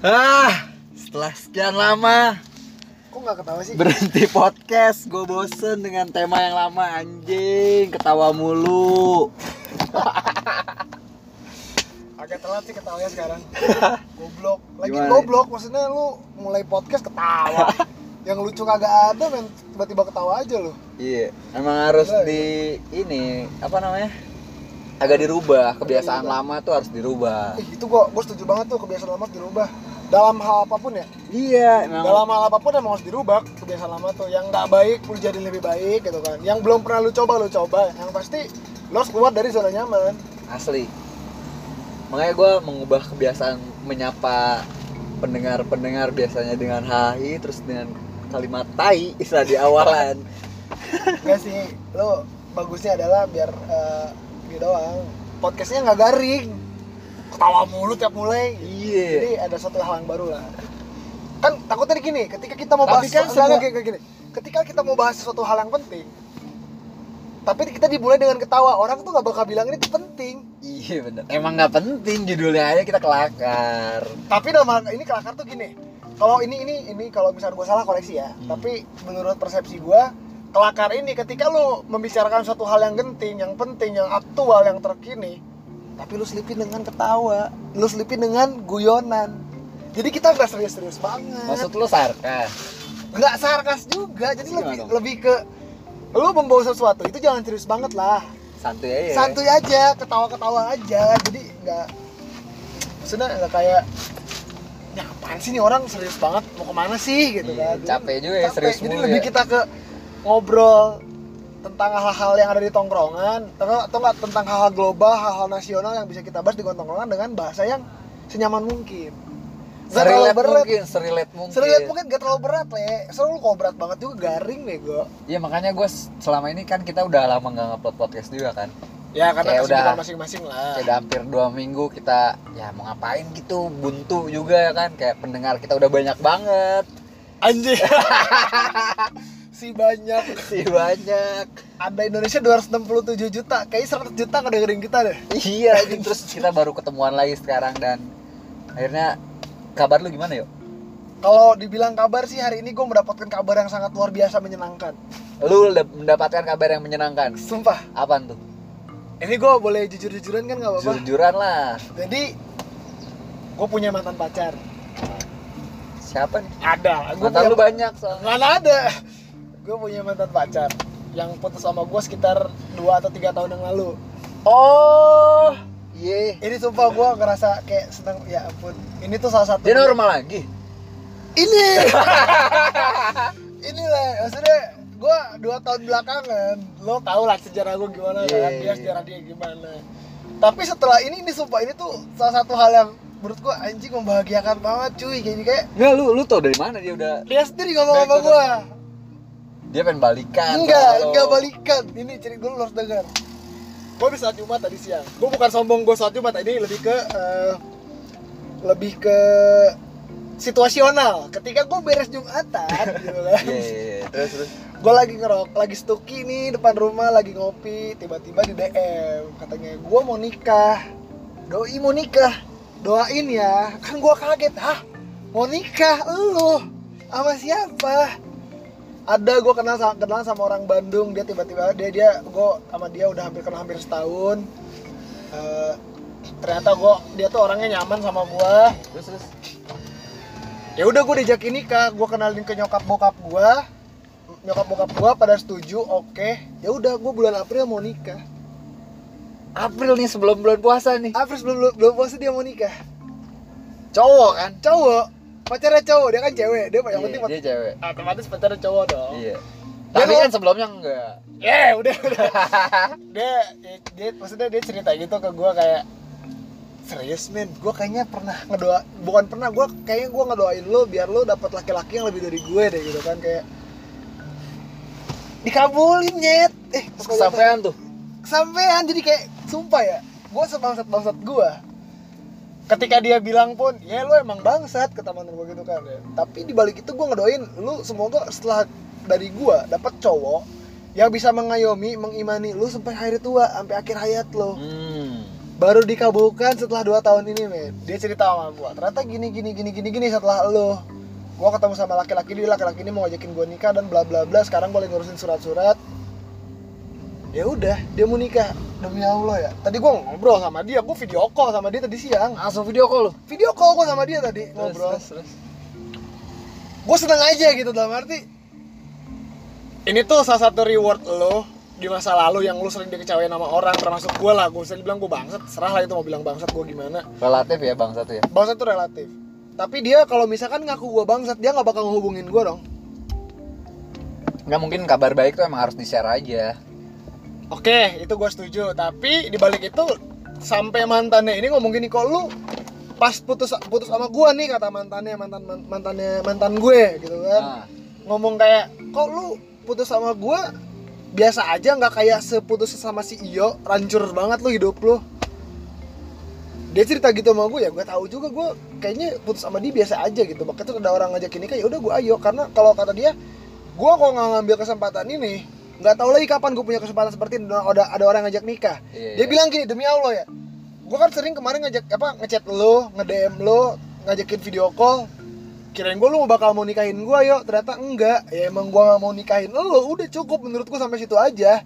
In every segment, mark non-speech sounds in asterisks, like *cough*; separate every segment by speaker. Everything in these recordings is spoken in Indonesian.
Speaker 1: Ah, setelah sekian lama
Speaker 2: Kok nggak ketawa sih?
Speaker 1: berhenti podcast, gue bosen dengan tema yang lama anjing, ketawa mulu. *laughs*
Speaker 2: Agak telat sih ketawanya sekarang. *laughs* goblok. Lagi
Speaker 1: Gimana?
Speaker 2: goblok maksudnya lu mulai podcast ketawa. *laughs* yang lucu kagak ada men tiba-tiba ketawa aja lu.
Speaker 1: Iya, emang harus
Speaker 2: Gila,
Speaker 1: di ini apa namanya? Agak dirubah, kebiasaan
Speaker 2: dirubah.
Speaker 1: lama tuh harus dirubah.
Speaker 2: Ih, itu gua gua setuju banget tuh kebiasaan lama harus dirubah. Dalam hal apa pun ya.
Speaker 1: Iya, emang.
Speaker 2: Dalam hal apa pun emang harus dirubah kebiasaan lama tuh. Yang nggak baik lu jadi lebih baik gitu kan. Yang belum pernah lu coba lu coba. Yang pasti lu harus keluar dari zona nyaman.
Speaker 1: asli makanya gue mengubah kebiasaan menyapa pendengar-pendengar biasanya dengan hai terus dengan kalimat tai istilah di awalan *laughs*
Speaker 2: Enggak sih, lo bagusnya adalah biar eh, ini doang. Podcastnya nggak garing, ketawa mulu tiap mulai.
Speaker 1: iya
Speaker 2: Jadi ada satu hal yang baru lah. Kan takutnya gini, ketika kita mau bahas
Speaker 1: Tapi kan semua-
Speaker 2: enggak, kayak gini. Ketika kita mau bahas sesuatu hal yang penting, tapi kita dimulai dengan ketawa, orang tuh nggak bakal bilang ini penting.
Speaker 1: iya bener emang nggak penting judulnya aja kita kelakar
Speaker 2: Tapi dalam hal ini kelakar tuh gini. Kalau ini ini ini kalau misalnya gue salah koreksi ya.
Speaker 1: Hmm.
Speaker 2: Tapi menurut persepsi gue kelakar ini ketika lu membicarakan suatu hal yang genting, yang penting, yang aktual, yang terkini, tapi lu selipin dengan ketawa, lu selipin dengan guyonan. Jadi kita nggak serius-serius banget.
Speaker 1: maksud lu sarkas
Speaker 2: nggak sarkas juga. Jadi
Speaker 1: Gimana
Speaker 2: lebih
Speaker 1: dong?
Speaker 2: lebih ke lu membawa sesuatu itu jangan serius banget lah.
Speaker 1: santuy aja
Speaker 2: Santuy aja, ketawa-ketawa aja. Jadi nggak maksudnya nggak kayak ya apaan sih nih orang serius banget mau ke mana sih gitu
Speaker 1: Iya,
Speaker 2: kan Jadi
Speaker 1: capek juga ya,
Speaker 2: capek.
Speaker 1: serius
Speaker 2: jadi
Speaker 1: mulu
Speaker 2: lebih
Speaker 1: ya.
Speaker 2: kita ke ngobrol tentang hal-hal yang ada di tongkrongan. Atau atau nggak tentang hal-hal global hal-hal nasional yang bisa kita bahas di tongkrongan dengan bahasa yang senyaman mungkin. Terlalu
Speaker 1: serilet
Speaker 2: berat.
Speaker 1: mungkin serilet mungkin.
Speaker 2: Serilet mungkin gak terlalu berat le. Soalnya lu kalau berat banget juga garing deh gue
Speaker 1: iya makanya gue selama ini kan kita udah lama nggak ngupload podcast juga kan.
Speaker 2: Ya karena
Speaker 1: Kayak udah-
Speaker 2: masing-masing lah.
Speaker 1: kayak udah hampir dua minggu kita ya mau ngapain gitu buntu juga ya kan. Kayak pendengar kita udah banyak banget.
Speaker 2: Anjir *laughs* Si banyak.
Speaker 1: Sih banyak.
Speaker 2: Ada Indonesia 267 juta. Kayaknya 100 juta ngedengerin kita deh.
Speaker 1: Iya anjing. terus kita baru ketemuan lagi sekarang dan akhirnya kabar lu gimana yuk?
Speaker 2: Kalau dibilang kabar sih hari ini gue mendapatkan kabar yang sangat luar biasa menyenangkan.
Speaker 1: Lu mendapatkan kabar yang menyenangkan?
Speaker 2: Sumpah.
Speaker 1: Apaan tuh?
Speaker 2: Ini gue boleh jujur-jujuran kan gak apa-apa?
Speaker 1: Jujur-jujuran lah.
Speaker 2: Jadi Gue punya mantan pacar.
Speaker 1: Siapa nih?
Speaker 2: Ada. Gue
Speaker 1: mantan lu banyak soalnya.
Speaker 2: Mana ada Gue punya mantan pacar Yang putus sama gue sekitar 2 atau 3 tahun yang lalu.
Speaker 1: Oh. Iya.
Speaker 2: Ini sumpah gue ngerasa kayak seneng Ya ampun. Ini tuh salah satu
Speaker 1: dia normal lagi?
Speaker 2: Ini. *laughs* Inilah Maksudnya gue dua tahun belakangan. Lo tau lah sejarah gue gimana
Speaker 1: Iya,
Speaker 2: kan?
Speaker 1: iya,
Speaker 2: Dia
Speaker 1: iya.
Speaker 2: sejarah dia gimana. Tapi setelah ini Ini sumpah ini tuh salah satu hal yang Menurut gue anjing membahagiakan banget cuy. Kayak kayak
Speaker 1: Nggak lu lu tau dari mana dia udah
Speaker 2: Dia sendiri ngomong sama gue
Speaker 1: dia pengen balikan
Speaker 2: Enggak, enggak balikan. Ini cerita gue harus dengar. Gue di saat Jumat tadi siang. Gue bukan sombong gue saat Jumat ini lebih ke eh, lebih ke situasional. Ketika gue beres Jumatan, *laughs* gitu kan.
Speaker 1: Terus terus
Speaker 2: Gue lagi ngerok, lagi stuki nih depan rumah, lagi ngopi, tiba-tiba di DM katanya gue mau nikah. Doi mau nikah. Doain ya. Kan gue kaget, hah? Mau nikah lu? Sama siapa? Ada gue kenal sama, kenal sama orang Bandung. Dia tiba-tiba dia dia gue sama dia udah hampir kenal hampir setahun. Eh, ternyata gue dia tuh orangnya nyaman sama gue
Speaker 1: terus terus?
Speaker 2: Ya udah gue diajakin nikah gue kenalin ke nyokap bokap gue nyokap bokap gue pada setuju oke. Ya udah gue bulan April mau nikah.
Speaker 1: April nih sebelum bulan puasa nih.
Speaker 2: April sebelum belum, belum puasa dia mau nikah.
Speaker 1: Cowok kan?
Speaker 2: Cowok pacarnya cowok dia kan cewek dia yang penting
Speaker 1: Iya, dia cewek.
Speaker 2: Otomatis pacarnya cowok dong.
Speaker 1: Iya.
Speaker 2: Ya,
Speaker 1: tapi kan sebelumnya enggak.
Speaker 2: Ya udah udah. Dia, *laughs* dia dia maksudnya dia cerita gitu ke gue kayak serius men gue kayaknya pernah ngedoa bukan pernah gue kayaknya gue ngedoain lo biar lo dapet laki-laki yang lebih dari gue deh gitu kan kayak dikabulin nyet. Eh
Speaker 1: kesampaian tuh.
Speaker 2: Kesampean jadi kayak sumpah ya gue sebangsat bangsat gue ketika dia bilang pun ya lu emang bangsat kata mantan gue gitu kan. Ya. tapi dibalik itu gue ngedoain lu semoga setelah dari gue dapat cowok yang bisa mengayomi mengimani lu sampai hari tua sampai akhir hayat lo
Speaker 1: hmm.
Speaker 2: Baru dikabulkan setelah 2 tahun ini men. Dia cerita sama gua ternyata gini gini gini gini gini setelah lo gua ketemu sama laki-laki dia laki-laki ini mau ngajakin gua nikah dan bla bla bla. Sekarang gua lagi ngurusin surat-surat ya udah dia mau nikah. Demi Allah ya. Tadi gua ngobrol sama dia gua video call sama dia tadi siang.
Speaker 1: Langsung video call lu?
Speaker 2: Video call gua sama dia tadi ngobrol.
Speaker 1: terus.
Speaker 2: gue seneng aja gitu dalam arti. Ini tuh salah satu reward lo di masa lalu yang lu sering dikecewain sama orang termasuk gue lah. Gue sering bilang gue bangsat serah lah itu mau bilang bangsat gue gimana.
Speaker 1: Relatif ya bang satu ya?
Speaker 2: Bangsat tuh relatif. Tapi dia kalau misalkan ngaku gue bangsat dia nggak bakal ngehubungin gue dong.
Speaker 1: Nggak mungkin kabar baik tuh emang harus di share aja
Speaker 2: oke itu gue setuju. Tapi dibalik itu sampai mantannya ini ngomong gini kok lu pas putus putus sama gue nih kata mantannya mantan mantannya mantan gue gitu kan.
Speaker 1: Nah,
Speaker 2: ngomong kayak kok lu putus sama gue biasa aja nggak kayak seputus sama si Iyo rancur banget lu hidup lu. Dia cerita gitu sama gue ya gue tahu juga gue kayaknya putus sama dia biasa aja gitu. Makanya tuh ada orang ngajak ini kayak udah gue ayo. Karena kalau kata dia gue kok nggak ngambil kesempatan ini nggak tahu lagi kapan gue punya kesempatan seperti ini. Ada ada orang ngajak nikah.
Speaker 1: Iya,
Speaker 2: dia
Speaker 1: iya.
Speaker 2: bilang gini demi Allah ya gue kan sering kemarin ngajak apa ngechat lo nge DM lo ngajakin video call. Kirain gue lu mau bakal mau nikahin gue yuk. Ternyata enggak. Ya emang gue gak mau nikahin lo. Udah cukup menurut gue sampai situ aja.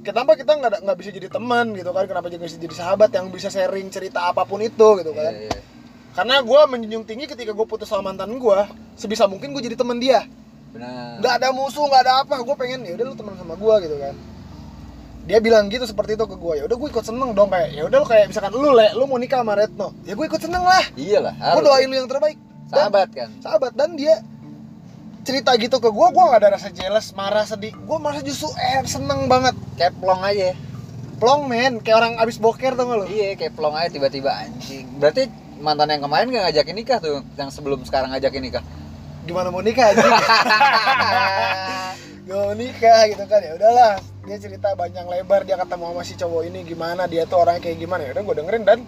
Speaker 2: Kenapa kita nggak nggak bisa jadi teman gitu kan? Kenapa bisa jadi sahabat yang bisa sharing cerita apa pun itu gitu kan?
Speaker 1: Iya, iya.
Speaker 2: karena gue menjunjung tinggi ketika gue putus sama mantan gue sebisa mungkin gue jadi teman dia
Speaker 1: benar.
Speaker 2: Nggak ada musuh nggak ada apa. Gue pengen ya udah lu teman sama gue gitu kan. Dia bilang gitu seperti itu ke gue ya udah gue ikut seneng dong kayak ya udah lu kayak misalkan lu le lu mau nikah sama Retno. Ya gue ikut seneng lah.
Speaker 1: Iyalah
Speaker 2: gue doain lu yang terbaik. Dan-
Speaker 1: sahabat kan?
Speaker 2: Sahabat. Dan dia cerita gitu ke gue gue nggak ada rasa jealous marah sedih. Gue malah justru eh seneng banget.
Speaker 1: Kayak plong aja.
Speaker 2: Plong men. Kayak orang abis boker tau gak lu?
Speaker 1: Iya kayak plong aja tiba-tiba anjing. Berarti mantan yang kemarin gak ngajakin nikah tuh yang sebelum sekarang ngajakin nikah
Speaker 2: gimana mau nikah aja *laughs* gak mau nikah gitu kan. Ya udahlah dia cerita banyak lebar dia ketemu sama si cowok ini gimana dia tuh orangnya kayak gimana. Ya udah gue dengerin dan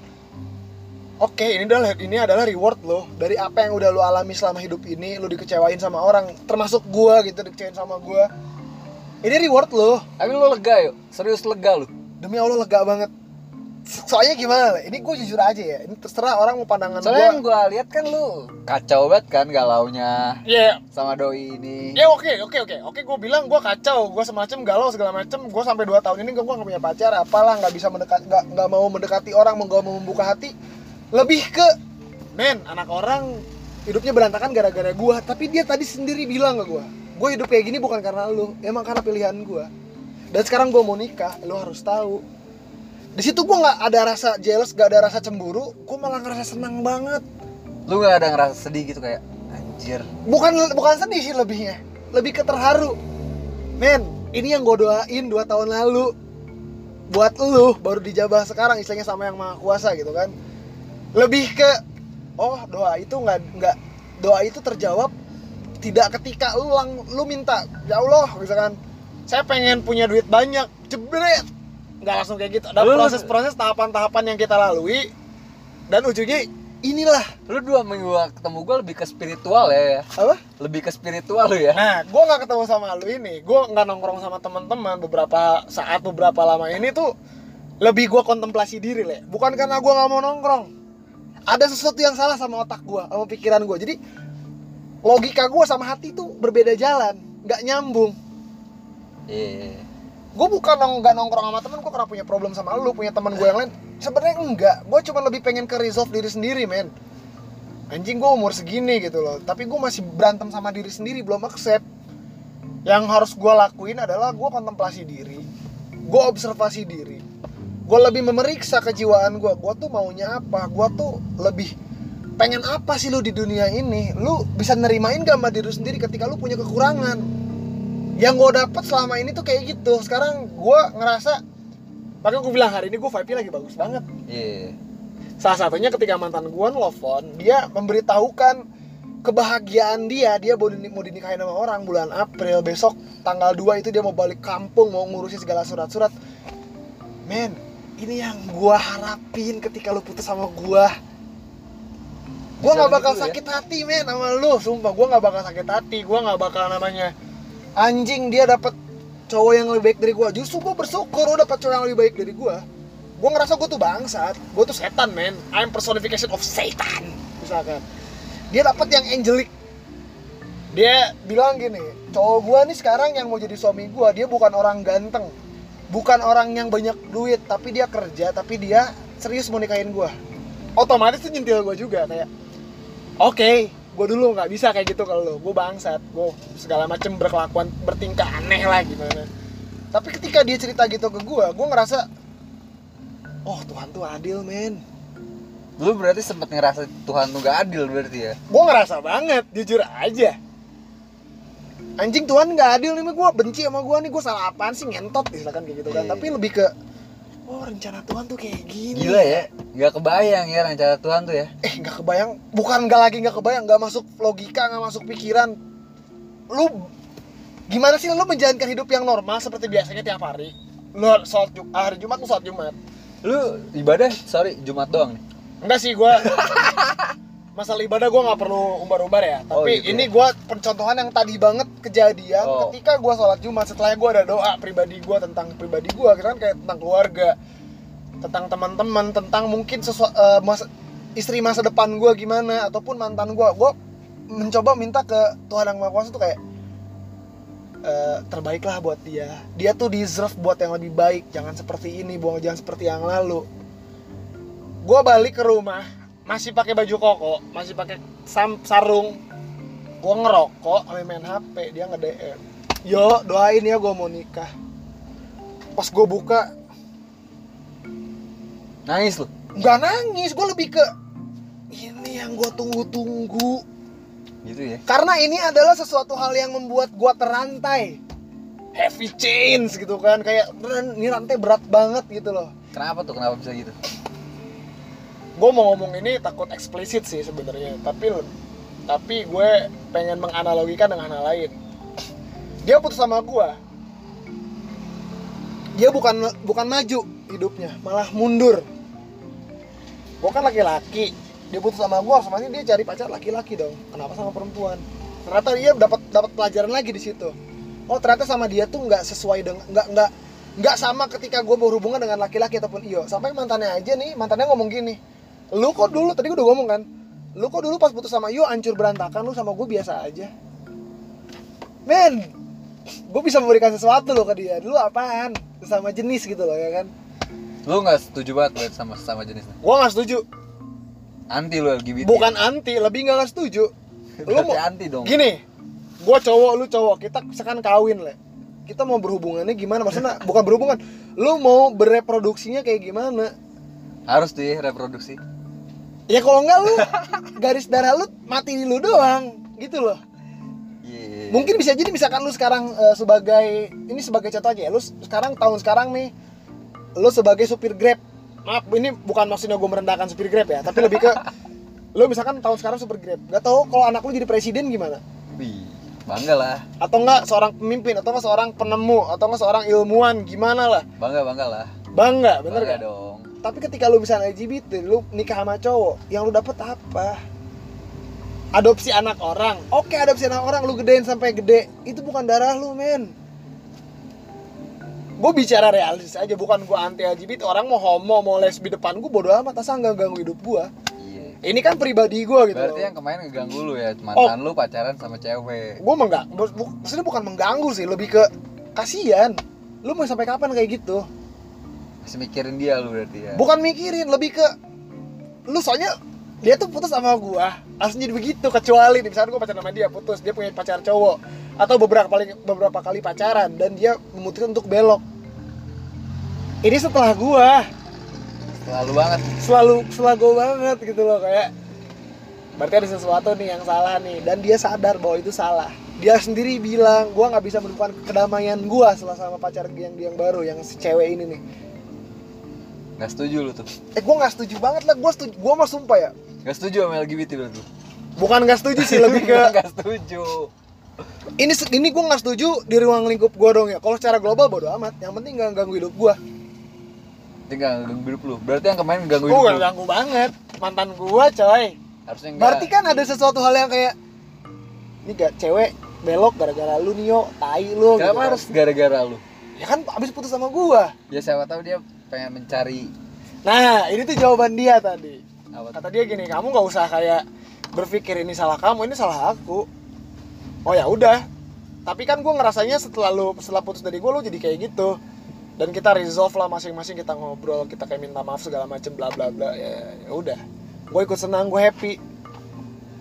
Speaker 2: oke ini adalah ini adalah reward lo. Dari apa yang udah lo alami selama hidup ini lo dikecewain sama orang termasuk gua gitu dikecewain sama gua. Ini reward lo.
Speaker 1: Tapi lu lega yuk. Serius lega lu
Speaker 2: demi allah lega banget soalnya gimana Le? ini gue jujur aja ya ini terserah orang mau pandangan
Speaker 1: soalnya yang
Speaker 2: gue
Speaker 1: gua lihat kan lu. Kacau banget kan galaunya.
Speaker 2: Ya
Speaker 1: sama doi ini.
Speaker 2: Ya oke oke oke. Oke gue bilang gue kacau gue semacam galau segala macem. Gue sampai 2 tahun ini gue nggak punya pacar apalah nggak bisa mendekat nggak nggak mau mendekati orang nggak mau membuka hati. Lebih ke men anak orang hidupnya berantakan gara-gara gue tapi dia tadi sendiri bilang ke gue gue hidup kayak gini bukan karena lu emang karena pilihan gue dan sekarang gue mau nikah lu harus tahu di situ gue nggak ada rasa jealous gak ada rasa cemburu gue malah ngerasa senang banget.
Speaker 1: Lu gak ada ngerasa sedih gitu kayak anjir.
Speaker 2: Bukan bukan sedih sih lebihnya. Lebih ke terharu men ini yang gue doain dua tahun lalu. Buat lu baru dijabah sekarang istilahnya sama yang maha kuasa gitu kan. Lebih ke oh doa itu nggak nggak doa itu terjawab tidak ketika lu lang, lu minta ya Allah misalkan. Saya pengen punya duit banyak. Jebret nggak langsung kayak gitu. Ada proses-proses tahapan-tahapan yang kita lalui dan ujungnya inilah.
Speaker 1: Lu dua minggu ketemu gua lebih ke spiritual ya.
Speaker 2: Apa?
Speaker 1: Lebih ke spiritual lu ya.
Speaker 2: Nah, gue nggak ketemu sama lu ini, gue nggak nongkrong sama teman-teman beberapa saat beberapa lama ini tuh lebih gue kontemplasi diri le, bukan karena gue nggak mau nongkrong. Ada sesuatu yang salah sama otak gue, sama pikiran gue. Jadi logika gue sama hati tuh berbeda jalan, nggak nyambung.
Speaker 1: iya
Speaker 2: Gue bukan nong nggak nongkrong sama temen, gue karena punya problem sama lu, punya teman gue yang lain. Sebenarnya enggak, gue cuma lebih pengen ke resolve diri sendiri, men. Anjing gue umur segini gitu loh, tapi gue masih berantem sama diri sendiri, belum accept. Yang harus gue lakuin adalah gue kontemplasi diri, gue observasi diri, gue lebih memeriksa kejiwaan gue, gue tuh maunya apa, gue tuh lebih pengen apa sih lu di dunia ini, lu bisa nerimain gak sama diri sendiri ketika lu punya kekurangan yang gue dapet selama ini tuh kayak gitu. Sekarang gue ngerasa makanya gue bilang hari ini gue vibe lagi bagus banget.
Speaker 1: Iya.
Speaker 2: Salah satunya ketika mantan gue nelfon dia memberitahukan kebahagiaan dia dia mau, dinik- mau dinikahin sama orang bulan April besok tanggal 2 itu dia mau balik kampung mau ngurusin segala surat-surat. Men ini yang gue harapin ketika lu putus sama gue gue nggak bakal
Speaker 1: ya?
Speaker 2: sakit hati men sama lu. Sumpah gue nggak bakal sakit hati. Gue nggak bakal namanya anjing dia dapat cowok yang lebih baik dari gue justru gue bersyukur lu dapat cowok yang lebih baik dari gue gue ngerasa gue tuh bangsat. Gue tuh setan men. I'm personification of Satan misalkan. Dia dapat yang angelic. Dia bilang gini cowok gue nih sekarang yang mau jadi suami gue dia bukan orang ganteng. Bukan orang yang banyak duit tapi dia kerja tapi dia serius mau nikahin gue otomatis tuh nyentil gue juga kayak oke gue dulu nggak bisa kayak gitu kalau lo gue bangsat. Gue segala macem berkelakuan bertingkah aneh lah gimana tapi ketika dia cerita gitu ke gue gue ngerasa oh Tuhan tuh adil men.
Speaker 1: Lu berarti sempet ngerasa Tuhan tuh gak adil berarti ya?
Speaker 2: gue ngerasa banget jujur aja. Anjing Tuhan nggak adil nih gue benci sama gue nih. Gue salah apaan sih? Ngentot misalkan kayak gitu kan.
Speaker 1: Iya.
Speaker 2: tapi lebih ke oh rencana Tuhan tuh kayak gini.
Speaker 1: Gila ya, gak kebayang ya rencana Tuhan tuh ya.
Speaker 2: Eh nggak kebayang. Bukan nggak lagi nggak kebayang nggak masuk logika nggak masuk pikiran. Lu gimana sih lu menjalankan hidup yang normal seperti biasanya tiap hari? Lu sholat Jum- hari Jumat lu sholat Jumat.
Speaker 1: Lu ibadah, sorry, Jumat doang nih?
Speaker 2: Enggak sih gua *laughs* masalah ibadah gua nggak perlu umbar-umbar ya.
Speaker 1: Oh,
Speaker 2: tapi
Speaker 1: gitu
Speaker 2: ini
Speaker 1: ya.
Speaker 2: gua pencontohan yang tadi banget kejadian
Speaker 1: Oh.
Speaker 2: ketika gua sholat Jumat. Setelah gua ada doa pribadi gua tentang pribadi gua kan kayak tentang keluarga tentang teman-teman tentang mungkin sesuatu istri masa depan gua gimana ataupun mantan gua. Gua mencoba minta ke Tuhan yang Maha Kuasa tuh kayak eh, terbaiklah buat dia. Dia tuh deserve buat yang lebih baik. Jangan seperti ini buang jangan seperti yang lalu. Gua balik ke rumah masih pakai baju koko masih pakai sarung. Gua ngerokok sampai main HP dia nge DM yo doain ya gua mau nikah. Pas gua buka
Speaker 1: Nangis lu?
Speaker 2: nggak nangis gua lebih ke ini yang gua tunggu-tunggu.
Speaker 1: Gitu ya?
Speaker 2: karena ini adalah sesuatu hal yang membuat gua terantai. Heavy chains gitu kan kayak ini rantai berat banget gitu loh.
Speaker 1: Kenapa tuh, kenapa bisa gitu?
Speaker 2: gue mau ngomong ini takut eksplisit sih sebenarnya tapi tapi gue pengen menganalogikan dengan hal lain. Dia putus sama gue dia bukan bukan maju hidupnya malah mundur. Gue kan laki-laki dia putus sama gue otomatis dia cari pacar laki-laki dong. Kenapa sama perempuan? Ternyata dia dapat dapat pelajaran lagi di situ. Oh ternyata sama dia tuh nggak sesuai dengan nggak nggak nggak sama ketika gue berhubungan dengan laki-laki ataupun iyo. Sampai mantannya aja nih mantannya ngomong gini lu kok dulu tadi gue udah ngomong kan lu kok dulu pas putus sama iyo hancur berantakan lu sama gue biasa aja. Men gue bisa memberikan sesuatu loh ke dia. Dulu apaan? Sama jenis gitu loh ya kan
Speaker 1: Lu gak setuju banget berarti sama sama jenisnya?
Speaker 2: gue nggak setuju.
Speaker 1: Anti lu LGBT
Speaker 2: bukan anti lebih nggak setuju. *laughs* Lu mau
Speaker 1: anti dong.
Speaker 2: Gini gue cowok lu cowok kita sekarang kawin lah kita mau berhubungannya gimana? Maksudnya *laughs* bukan berhubungan. Lu mau bereproduksinya kayak gimana?
Speaker 1: Harus tuh ya reproduksi.
Speaker 2: Ya kalau enggak lu *laughs* garis darah lu mati di lu doang. Gitu loh.
Speaker 1: Iya.
Speaker 2: Mungkin bisa jadi misalkan lu sekarang eh, sebagai ini sebagai contoh aja ya. Lu sekarang tahun sekarang nih lu sebagai supir grab. Maaf ini bukan maksudnya gue merendahkan supir grab ya tapi lebih ke *laughs* lu misalkan tahun sekarang supir grab. Gak tahu kalau anak lu jadi presiden gimana?
Speaker 1: Wih, bangga lah.
Speaker 2: Atau enggak seorang pemimpin atau enggak seorang penemu atau enggak seorang ilmuwan gimana lah?
Speaker 1: Bangga, bangga lah.
Speaker 2: Bangga bener
Speaker 1: Bangga
Speaker 2: gak
Speaker 1: dong.
Speaker 2: Tapi ketika lu misalnya LGBT lu nikah sama cowok yang lu dapet apa? Adopsi anak orang. Oke adopsi anak orang lu gedein sampai gede. Itu bukan darah lu men gue bicara realistis aja bukan gue anti LGBT orang mau homo mau lesbi depan gue bodo amat asal nggak ganggu hidup gue
Speaker 1: Iya.
Speaker 2: Ini kan pribadi gue gitu.
Speaker 1: Berarti yang kemarin ngeganggu lu ya Mantan lu pacaran sama cewek.
Speaker 2: Gue menggak bu- bu- maksudnya bukan mengganggu sih lebih ke kasihan. Lu mau sampai kapan kayak gitu?
Speaker 1: Masih mikirin dia lu berarti ya?
Speaker 2: Bukan mikirin lebih ke lu soalnya dia tuh putus sama gua. Langsung jadi begitu kecuali nih, misalnya gua pacaran sama dia putus dia punya pacar cowok. Atau beberapa kali beberapa kali pacaran dan dia memutuskan untuk belok ini setelah gua.
Speaker 1: Selalu banget.
Speaker 2: Selalu selalu banget gitu loh kayak berarti ada sesuatu nih yang salah nih. Dan dia sadar bahwa itu salah. Dia sendiri bilang gua nggak bisa menemukan kedamaian gua setelah sama pacar yang yang baru yang si cewek ini nih.
Speaker 1: Gak setuju lu tuh.
Speaker 2: Eh gua nggak setuju banget lah. Gua setuju gua mah sumpah ya.
Speaker 1: Gak setuju sama LGBT berarti
Speaker 2: bukan nggak setuju sih lebih ke *laughs*
Speaker 1: Gak setuju.
Speaker 2: Ini ini gue nggak setuju di ruang lingkup gue dong ya. Kalau secara global bodo amat. Yang penting nggak ganggu hidup gue
Speaker 1: Tinggal ganggu hidup lu. Berarti yang kemarin ganggu hidup lu.
Speaker 2: ganggu banget. Mantan gue coy.
Speaker 1: Harusnya enggak
Speaker 2: berarti kan ada sesuatu hal yang kayak ini gak cewek belok gara-gara lu nio. Tai lu
Speaker 1: Kenapa
Speaker 2: gitu kan.
Speaker 1: harus gara-gara lu?
Speaker 2: ya kan abis putus sama gue
Speaker 1: Ya siapa tahu dia pengen mencari.
Speaker 2: Nah ini tuh jawaban dia tadi.
Speaker 1: Apa
Speaker 2: kata dia gini kamu nggak usah kayak berpikir ini salah kamu ini salah aku. Oh ya udah. Tapi kan gue ngerasanya setelah lu setelah putus dari gue lu jadi kayak gitu dan kita resolve lah masing-masing kita ngobrol kita kayak minta maaf segala macem bla bla bla. Ya ya udah. Gue ikut senang gue happy.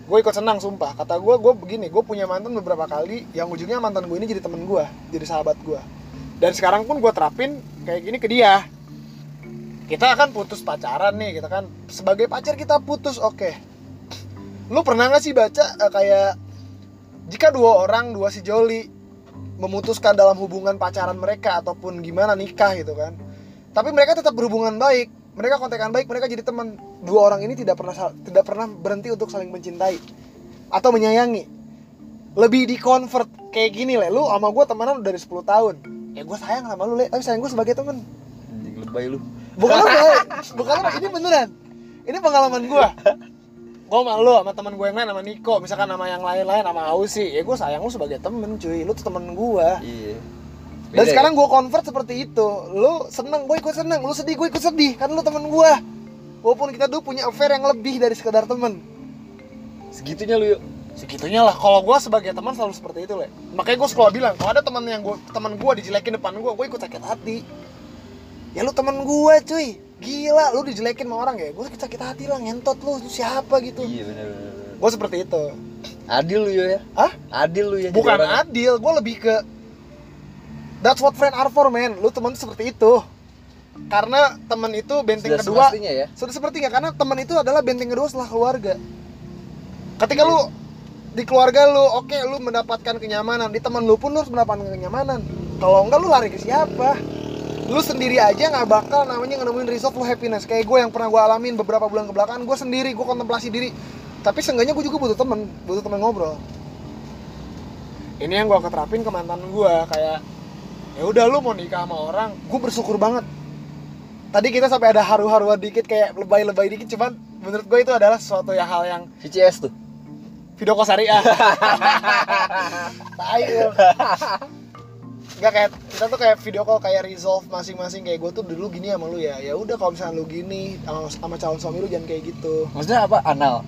Speaker 2: Gue ikut senang sumpah. Kata gue gue begini gue punya mantan beberapa kali yang ujungnya mantan gue ini jadi temen gue jadi sahabat gue dan sekarang pun gue terapin kayak gini ke dia. Kita akan putus pacaran nih kita kan sebagai pacar kita putus oke. Lu pernah nggak sih baca eh, kayak jika dua orang dua sejoli memutuskan dalam hubungan pacaran mereka ataupun gimana nikah gitu kan. Tapi mereka tetap berhubungan baik mereka kontekan baik mereka jadi teman. Dua orang ini tidak pernah tidak pernah berhenti untuk saling mencintai atau menyayangi. Lebih di convert kayak gini le. Lu sama gue temenan udah dari 10 tahun. Ya gue sayang sama lu le. Tapi sayang gue sebagai temen.
Speaker 1: Lebay lu.
Speaker 2: bukan *laughs* lebay. Bukan lebay. Ini beneran. Ini pengalaman gue gue sama lu sama teman gue yang lain sama Niko. Misalkan sama yang lain-lain sama Ausi. Ya gue sayang lu sebagai temen cuy. Lu tuh temen gue
Speaker 1: Iya.
Speaker 2: dan
Speaker 1: Beda ya?
Speaker 2: sekarang gue convert seperti itu. Lu seneng gue ikut seneng. Lu sedih gue ikut sedih. Kan lu temen gue walaupun kita dulu punya affair yang lebih dari sekedar temen.
Speaker 1: Segitunya lu yuk.
Speaker 2: segitunya lah. Kalau gue sebagai teman selalu seperti itu le. Makanya gue selalu bilang kalau ada teman yang gue teman gue dijelekin depan gue gue ikut sakit hati. Ya lu temen gue cuy gila lu dijelekin sama orang ya gue sakit sakit hati lah ngentot lu siapa gitu
Speaker 1: Iya benar.
Speaker 2: gue seperti itu
Speaker 1: Adil lu ya.
Speaker 2: Hah?
Speaker 1: Adil lu ya.
Speaker 2: bukan
Speaker 1: orang.
Speaker 2: adil gue lebih ke that's what friend are for man lu temen seperti itu karena temen itu benteng
Speaker 1: Sudah
Speaker 2: kedua
Speaker 1: ya.
Speaker 2: sudah sepertinya karena teman itu adalah benteng kedua setelah keluarga ketika lu di keluarga lu oke lu mendapatkan kenyamanan di teman lu pun lu harus mendapatkan kenyamanan kalau enggak lu lari ke siapa lu sendiri aja nggak bakal namanya nemuin resolve lu happiness. Kayak gue yang pernah gue alamin beberapa bulan kebelakangan gue sendiri gue kontemplasi diri. Tapi seenggaknya gue juga butuh temen butuh temen ngobrol. Ini yang gue keterapin ke mantan gue kayak ya udah lu mau nikah sama orang. Gue bersyukur banget. Tadi kita sampai ada haru-haruan dikit kayak lebay-lebay dikit cuman menurut gue itu adalah sesuatu yang hal yang
Speaker 1: VCS tuh.
Speaker 2: video call syariah *laughs* Enggak kayak kita tuh kayak video call kayak resolve masing-masing. Kayak gue tuh dulu gini sama lu ya. Ya udah kalau misalnya lu gini sama, sama calon suami lu jangan kayak gitu.
Speaker 1: Maksudnya apa? Anal.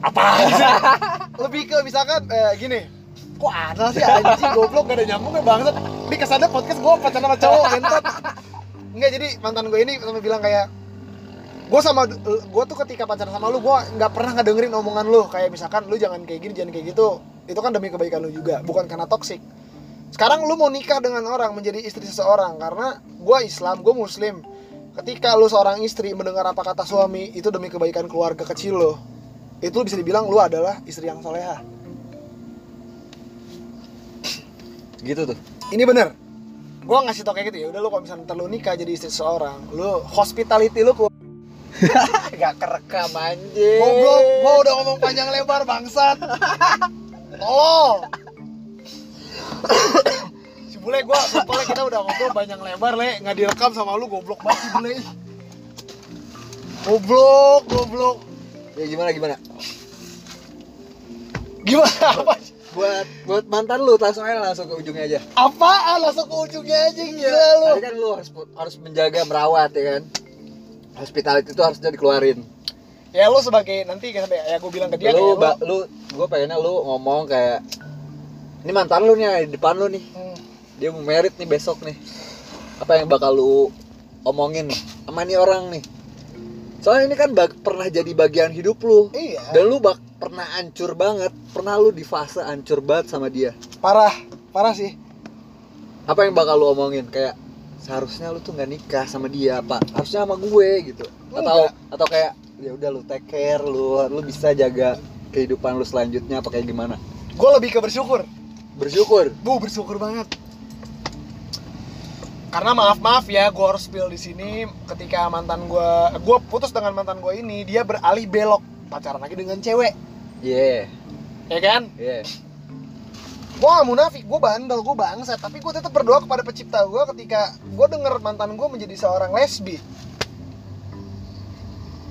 Speaker 2: apa? *laughs* Lebih ke misalkan eh, gini. Kok anal sih anjing? *laughs* Goblok gak ada nyambung ya banget ini kesannya podcast gue pacaran sama cowok gentot enggak jadi mantan gue ini sampai bilang kayak gue sama gue tuh ketika pacaran sama lu gue nggak pernah ngedengerin omongan lu. Kayak misalkan lu jangan kayak gini jangan kayak gitu. Itu kan demi kebaikan lu juga bukan karena toksik sekarang lu mau nikah dengan orang menjadi istri seseorang karena gue Islam gue Muslim. Ketika lu seorang istri mendengar apa kata suami itu demi kebaikan keluarga kecil lo. Itu bisa dibilang lu adalah istri yang soleha
Speaker 1: Gitu tuh.
Speaker 2: ini bener. Gue ngasih tau kayak gitu ya udah lu kalau misalnya ntar lu nikah jadi istri seseorang lu hospitality lu ku *laughs*
Speaker 1: Gak kerekam anjing.
Speaker 2: goblok gue udah ngomong panjang lebar bangsat. *laughs* Tolong si bule gue bule kita udah ngobrol panjang lebar le nggak direkam sama lu goblok banget si bule goblok goblok
Speaker 1: Ya gimana gimana?
Speaker 2: gimana apa
Speaker 1: Buat buat mantan lu langsung aja langsung ke ujungnya aja.
Speaker 2: apaan langsung ke ujungnya aja gila lu
Speaker 1: Tadi kan lu harus harus menjaga merawat ya kan. Hospitality itu harus jadi dikeluarin.
Speaker 2: ya lu sebagai nanti kan ya gue bilang ke dia
Speaker 1: lu,
Speaker 2: kayak
Speaker 1: ba- lu, gue pengennya lu ngomong kayak ini mantan lu nih di depan lu nih.
Speaker 2: Hmm.
Speaker 1: dia mau merit nih besok nih. Apa yang bakal lu omongin nih sama nih orang nih? Soalnya ini kan bag- pernah jadi bagian hidup lu.
Speaker 2: Iya.
Speaker 1: Dan lu bak pernah hancur banget. Pernah lu di fase hancur banget sama dia.
Speaker 2: Parah parah sih.
Speaker 1: Apa yang bakal lu omongin? Kayak seharusnya lu tuh nggak nikah sama dia apa harusnya sama gue gitu. Atau
Speaker 2: Enggak.
Speaker 1: atau kayak ya udah lu take care lu lu bisa jaga kehidupan lu selanjutnya apa kayak gimana?
Speaker 2: Gue lebih ke bersyukur
Speaker 1: bersyukur.
Speaker 2: Bu bersyukur banget. Karena maaf maaf ya gue harus spill di sini. Ketika mantan gue gue putus dengan mantan gue ini dia beralih belok. Pacaran lagi dengan cewek.
Speaker 1: Yeah.
Speaker 2: Ya kan?
Speaker 1: Yeah.
Speaker 2: Gue gak munafik gue bandel gue bangsa tapi gue tetap berdoa kepada pencipta gue ketika gue denger mantan gue menjadi seorang lesbi.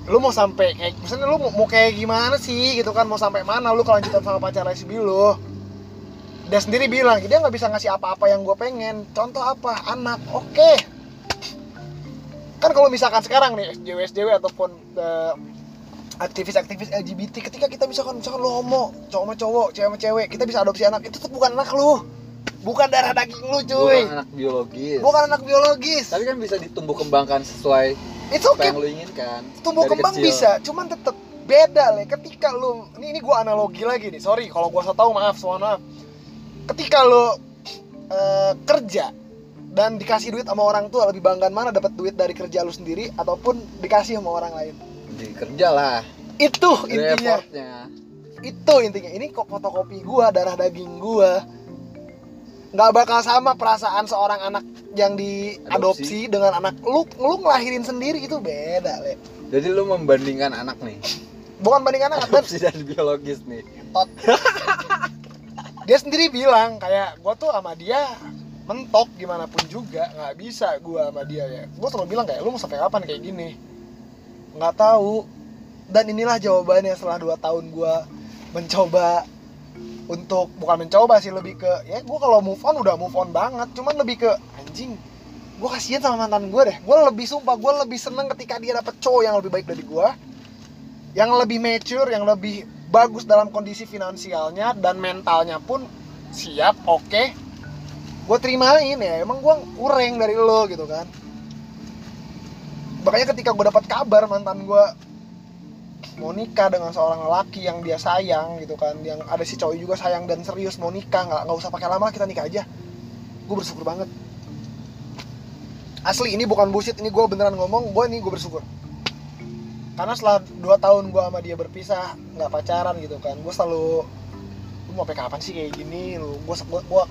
Speaker 2: Lu mau sampai kayak misalnya lu mau, mau kayak gimana sih gitu kan? Mau sampai mana lu kelanjutan sama pacar lesbi lu dia sendiri bilang dia nggak bisa ngasih apa-apa yang gue pengen. Contoh apa? Anak. Oke. Kan kalau misalkan sekarang nih SJW SJW ataupun eh, aktivis-aktivis LGBT ketika kita misalkan misalkan lu homo cowok sama cowok cewek sama cewek kita bisa adopsi anak itu tuh bukan anak lu. Bukan darah daging lu cuy.
Speaker 1: Bukan anak biologis.
Speaker 2: Bukan anak biologis.
Speaker 1: Tapi kan bisa ditumbuh kembangkan sesuai
Speaker 2: itu
Speaker 1: apa
Speaker 2: oke
Speaker 1: yang lu inginkan
Speaker 2: tumbuh
Speaker 1: dari
Speaker 2: kembang
Speaker 1: kecil.
Speaker 2: bisa cuman tetep beda le. Ketika lu ini ini gua analogi lagi nih. Sorry kalau gua so tau maaf mohon maaf ketika lu eh, kerja dan dikasih duit sama orang tua lebih banggaan mana dapat duit dari kerja lu sendiri ataupun dikasih sama orang lain?
Speaker 1: Di kerja lah.
Speaker 2: Itu intinya. Itu intinya. Ini kok fotokopi gua darah daging gua. Nggak bakal sama perasaan seorang anak yang diadopsi dengan anak lu lu ngelahirin sendiri. Itu beda le.
Speaker 1: Jadi lu membandingkan anak nih.
Speaker 2: Bukan banding anak
Speaker 1: adopsi dan biologis nih.
Speaker 2: Tot *laughs* dia sendiri bilang kayak gua tuh sama dia mentok gimana pun juga nggak bisa gua sama dia ya. Gua selalu bilang kayak lu mau sampai kapan kayak gini? Nggak tahu. Dan inilah jawabannya setelah 2 tahun gua mencoba untuk bukan mencoba sih lebih ke ya gua kalau move on udah move on banget cuman lebih ke anjing gua kasihan sama mantan gua deh. Gua lebih sumpah gua lebih seneng ketika dia dapet cowok yang lebih baik dari gua yang lebih mature yang lebih bagus dalam kondisi finansialnya dan mentalnya pun siap oke. Gue terimain ya emang gue kurang dari lo gitu kan. Makanya ketika gue dapat kabar mantan gue mau nikah dengan seorang lelaki yang dia sayang gitu kan yang ada si cowok juga sayang dan serius mau nikah nggak nggak usah pakai lama kita nikah aja. Gue bersyukur banget. Asli ini bukan bullshit ini gue beneran ngomong gue ini gue bersyukur karena setelah 2 tahun gue sama dia berpisah nggak pacaran gitu kan. Gue selalu lu mau sampai kapan sih kayak gini? Lu gue gue gue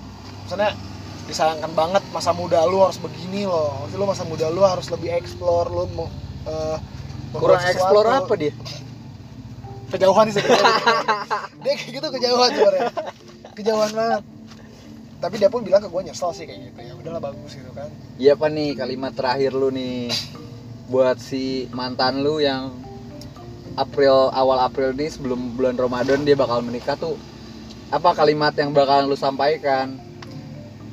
Speaker 2: misalnya disayangkan banget masa muda lu harus begini loh. Maksudnya lu masa muda lu harus lebih explore lu mau membuat
Speaker 1: kurang
Speaker 2: sesuatu.
Speaker 1: explore apa dia?
Speaker 2: Kejauhan sih dia kayak gitu kejauhan sebenarnya. Kejauhan banget. Tapi dia pun bilang ke gue nyesel sih kayak gitu. Ya udahlah bagus gitu kan.
Speaker 1: Iya apa nih kalimat terakhir lu nih buat si mantan lu yang April awal April nih sebelum bulan Ramadan dia bakal menikah tuh apa kalimat yang bakalan lu sampaikan?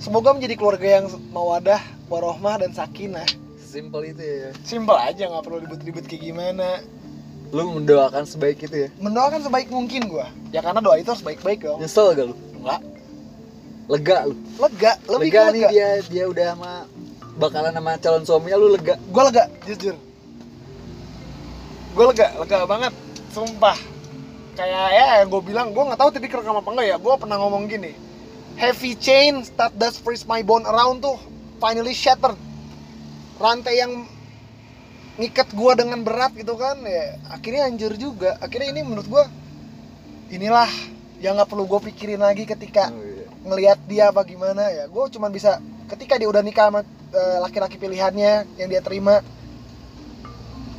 Speaker 2: Semoga menjadi keluarga yang mawadah warohmah dan sakinah.
Speaker 1: Simple itu ya.
Speaker 2: Simpel aja nggak perlu ribet-ribet kayak gimana.
Speaker 1: Lu mendoakan sebaik itu ya?
Speaker 2: Mendoakan sebaik mungkin gua. Ya karena doa itu harus baik-baik dong.
Speaker 1: Nyesel gak lu?
Speaker 2: Enggak.
Speaker 1: Lega lu?
Speaker 2: Lega lebih
Speaker 1: lega
Speaker 2: ke
Speaker 1: nih
Speaker 2: lega.
Speaker 1: dia dia udah sama bakalan sama calon suaminya lu lega.
Speaker 2: Gue lega jujur. Gue lega lega banget sumpah. Kayak ya yang gue bilang gue nggak tahu tadi kerekam apa enggak ya gue pernah ngomong gini. Heavy chain that does freeze my bone around tuh finally shattered. Rantai yang ngikat gue dengan berat gitu kan ya akhirnya hancur juga. Akhirnya ini menurut gue inilah yang nggak perlu gue pikirin lagi ketika
Speaker 1: Oh, iya.
Speaker 2: ngelihat dia apa gimana ya. Gue cuman bisa ketika dia udah nikah sama laki-laki pilihannya yang dia terima.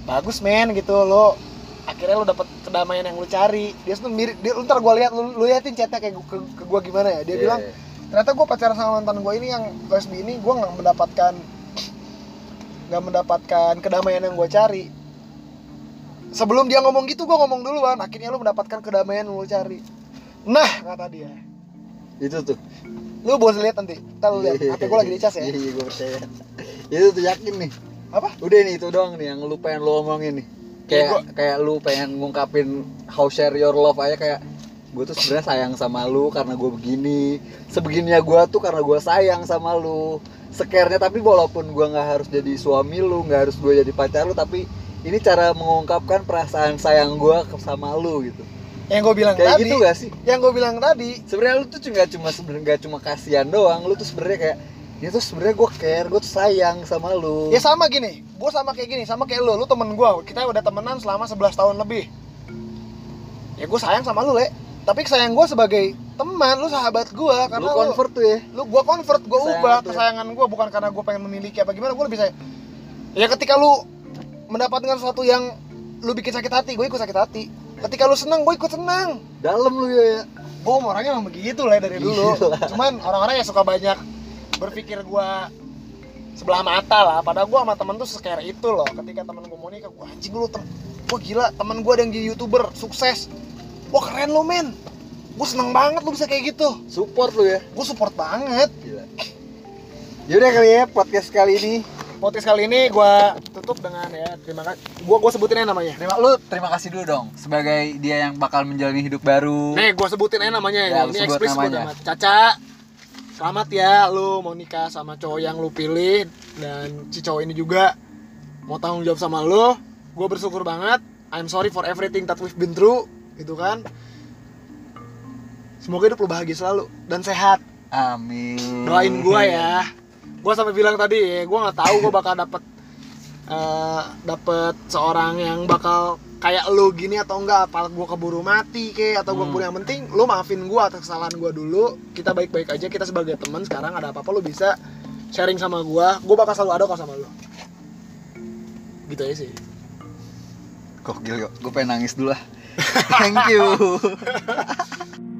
Speaker 2: Bagus men gitu lo. Akhirnya lo dapet kedamaian yang lo cari. Dia tuh mirip dia ntar gue lihat lu liatin chatnya kayak ke, ke gue gimana ya. Dia
Speaker 1: Iya,
Speaker 2: bilang
Speaker 1: iya.
Speaker 2: ternyata gue pacaran sama mantan gue ini yang lesbi ini gue nggak mendapatkan nggak mendapatkan kedamaian yang gue cari. Sebelum dia ngomong gitu gue ngomong duluan. Akhirnya lu mendapatkan kedamaian yang lu cari. Nah kata dia
Speaker 1: itu tuh.
Speaker 2: Lu boleh lihat nanti. Ntar lu lihat. HP gue lagi dicas ya.
Speaker 1: Iya gue percaya. Itu tuh yakin nih.
Speaker 2: Apa?
Speaker 1: Udah nih itu doang nih yang lu pengen lu omongin nih. Kayak
Speaker 2: Iya,
Speaker 1: kayak lu pengen ngungkapin how share your love aja kayak gue tuh sebenarnya sayang sama lu karena gue begini. Sebegininya gue tuh karena gue sayang sama lu. Sekernya tapi walaupun gue nggak harus jadi suami lu nggak harus gue jadi pacar lu tapi ini cara mengungkapkan perasaan sayang gue sama lu gitu
Speaker 2: yang gue bilang
Speaker 1: kayak
Speaker 2: tadi
Speaker 1: gitu gak sih?
Speaker 2: yang gue bilang tadi.
Speaker 1: Sebenarnya lu tuh nggak cuma sebenarnya nggak cuma kasihan doang. Lu tuh sebenarnya kayak ini tuh sebenarnya gue care gue tuh sayang sama lu.
Speaker 2: Ya sama gini gue sama kayak gini sama kayak lu. Lu temen gue kita udah temenan selama 11 tahun lebih. Ya gue sayang sama lu le. Tapi sayang gue sebagai teman lu sahabat gue karena
Speaker 1: lu convert tuh ya?
Speaker 2: lu gue convert gue ubah
Speaker 1: ya.
Speaker 2: kesayangan gue bukan karena gue pengen memiliki apa gimana gue lebih sayang. Ya ketika lu mendapatkan sesuatu yang lu bikin sakit hati gue ikut sakit hati ketika lu senang gue ikut senang
Speaker 1: dalam lu ya
Speaker 2: gue orangnya emang begitu lah dari dulu.
Speaker 1: Gila.
Speaker 2: cuman orang-orang yang suka banyak berpikir gue sebelah mata lah. Padahal gue sama temen tuh sekere itu loh. Ketika temen gue mau nikah gue anjing lu tem gue gila temen gue ada yang jadi youtuber sukses. Wah keren lo men. Gue seneng banget lu bisa kayak gitu.
Speaker 1: Support lu ya.
Speaker 2: Gue support banget.
Speaker 1: Gila. Yaudah kali ya podcast kali ini
Speaker 2: podcast kali ini gua tutup dengan ya terima kasih gua gua sebutin aja namanya.
Speaker 1: Terima lu terima kasih dulu dong sebagai dia yang bakal menjalani hidup baru.
Speaker 2: nih gua sebutin aja namanya
Speaker 1: Ya,
Speaker 2: ya, ini
Speaker 1: sebut
Speaker 2: eksplisit
Speaker 1: namanya.
Speaker 2: Caca selamat ya lu mau nikah sama cowok yang lu pilih dan si cowok ini juga mau tanggung jawab sama lu. Gue bersyukur banget. I'm sorry for everything that we've been through gitu kan. Semoga hidup lu bahagia selalu dan sehat.
Speaker 1: Amin.
Speaker 2: doain gua ya gua sampai bilang tadi ya gua nggak tahu gua bakal dapet eh dapet seorang yang bakal kayak lu gini atau enggak apa gua keburu mati ke atau gua
Speaker 1: Hmm.
Speaker 2: keburu yang penting lu maafin gua atas kesalahan gua dulu kita baik-baik aja kita sebagai teman sekarang ada apa-apa lu bisa sharing sama gua gua bakal selalu ada kok sama lu gitu aja sih
Speaker 1: Gokil kok. Gue pengen nangis dulu lah. *laughs* Thank you. *laughs*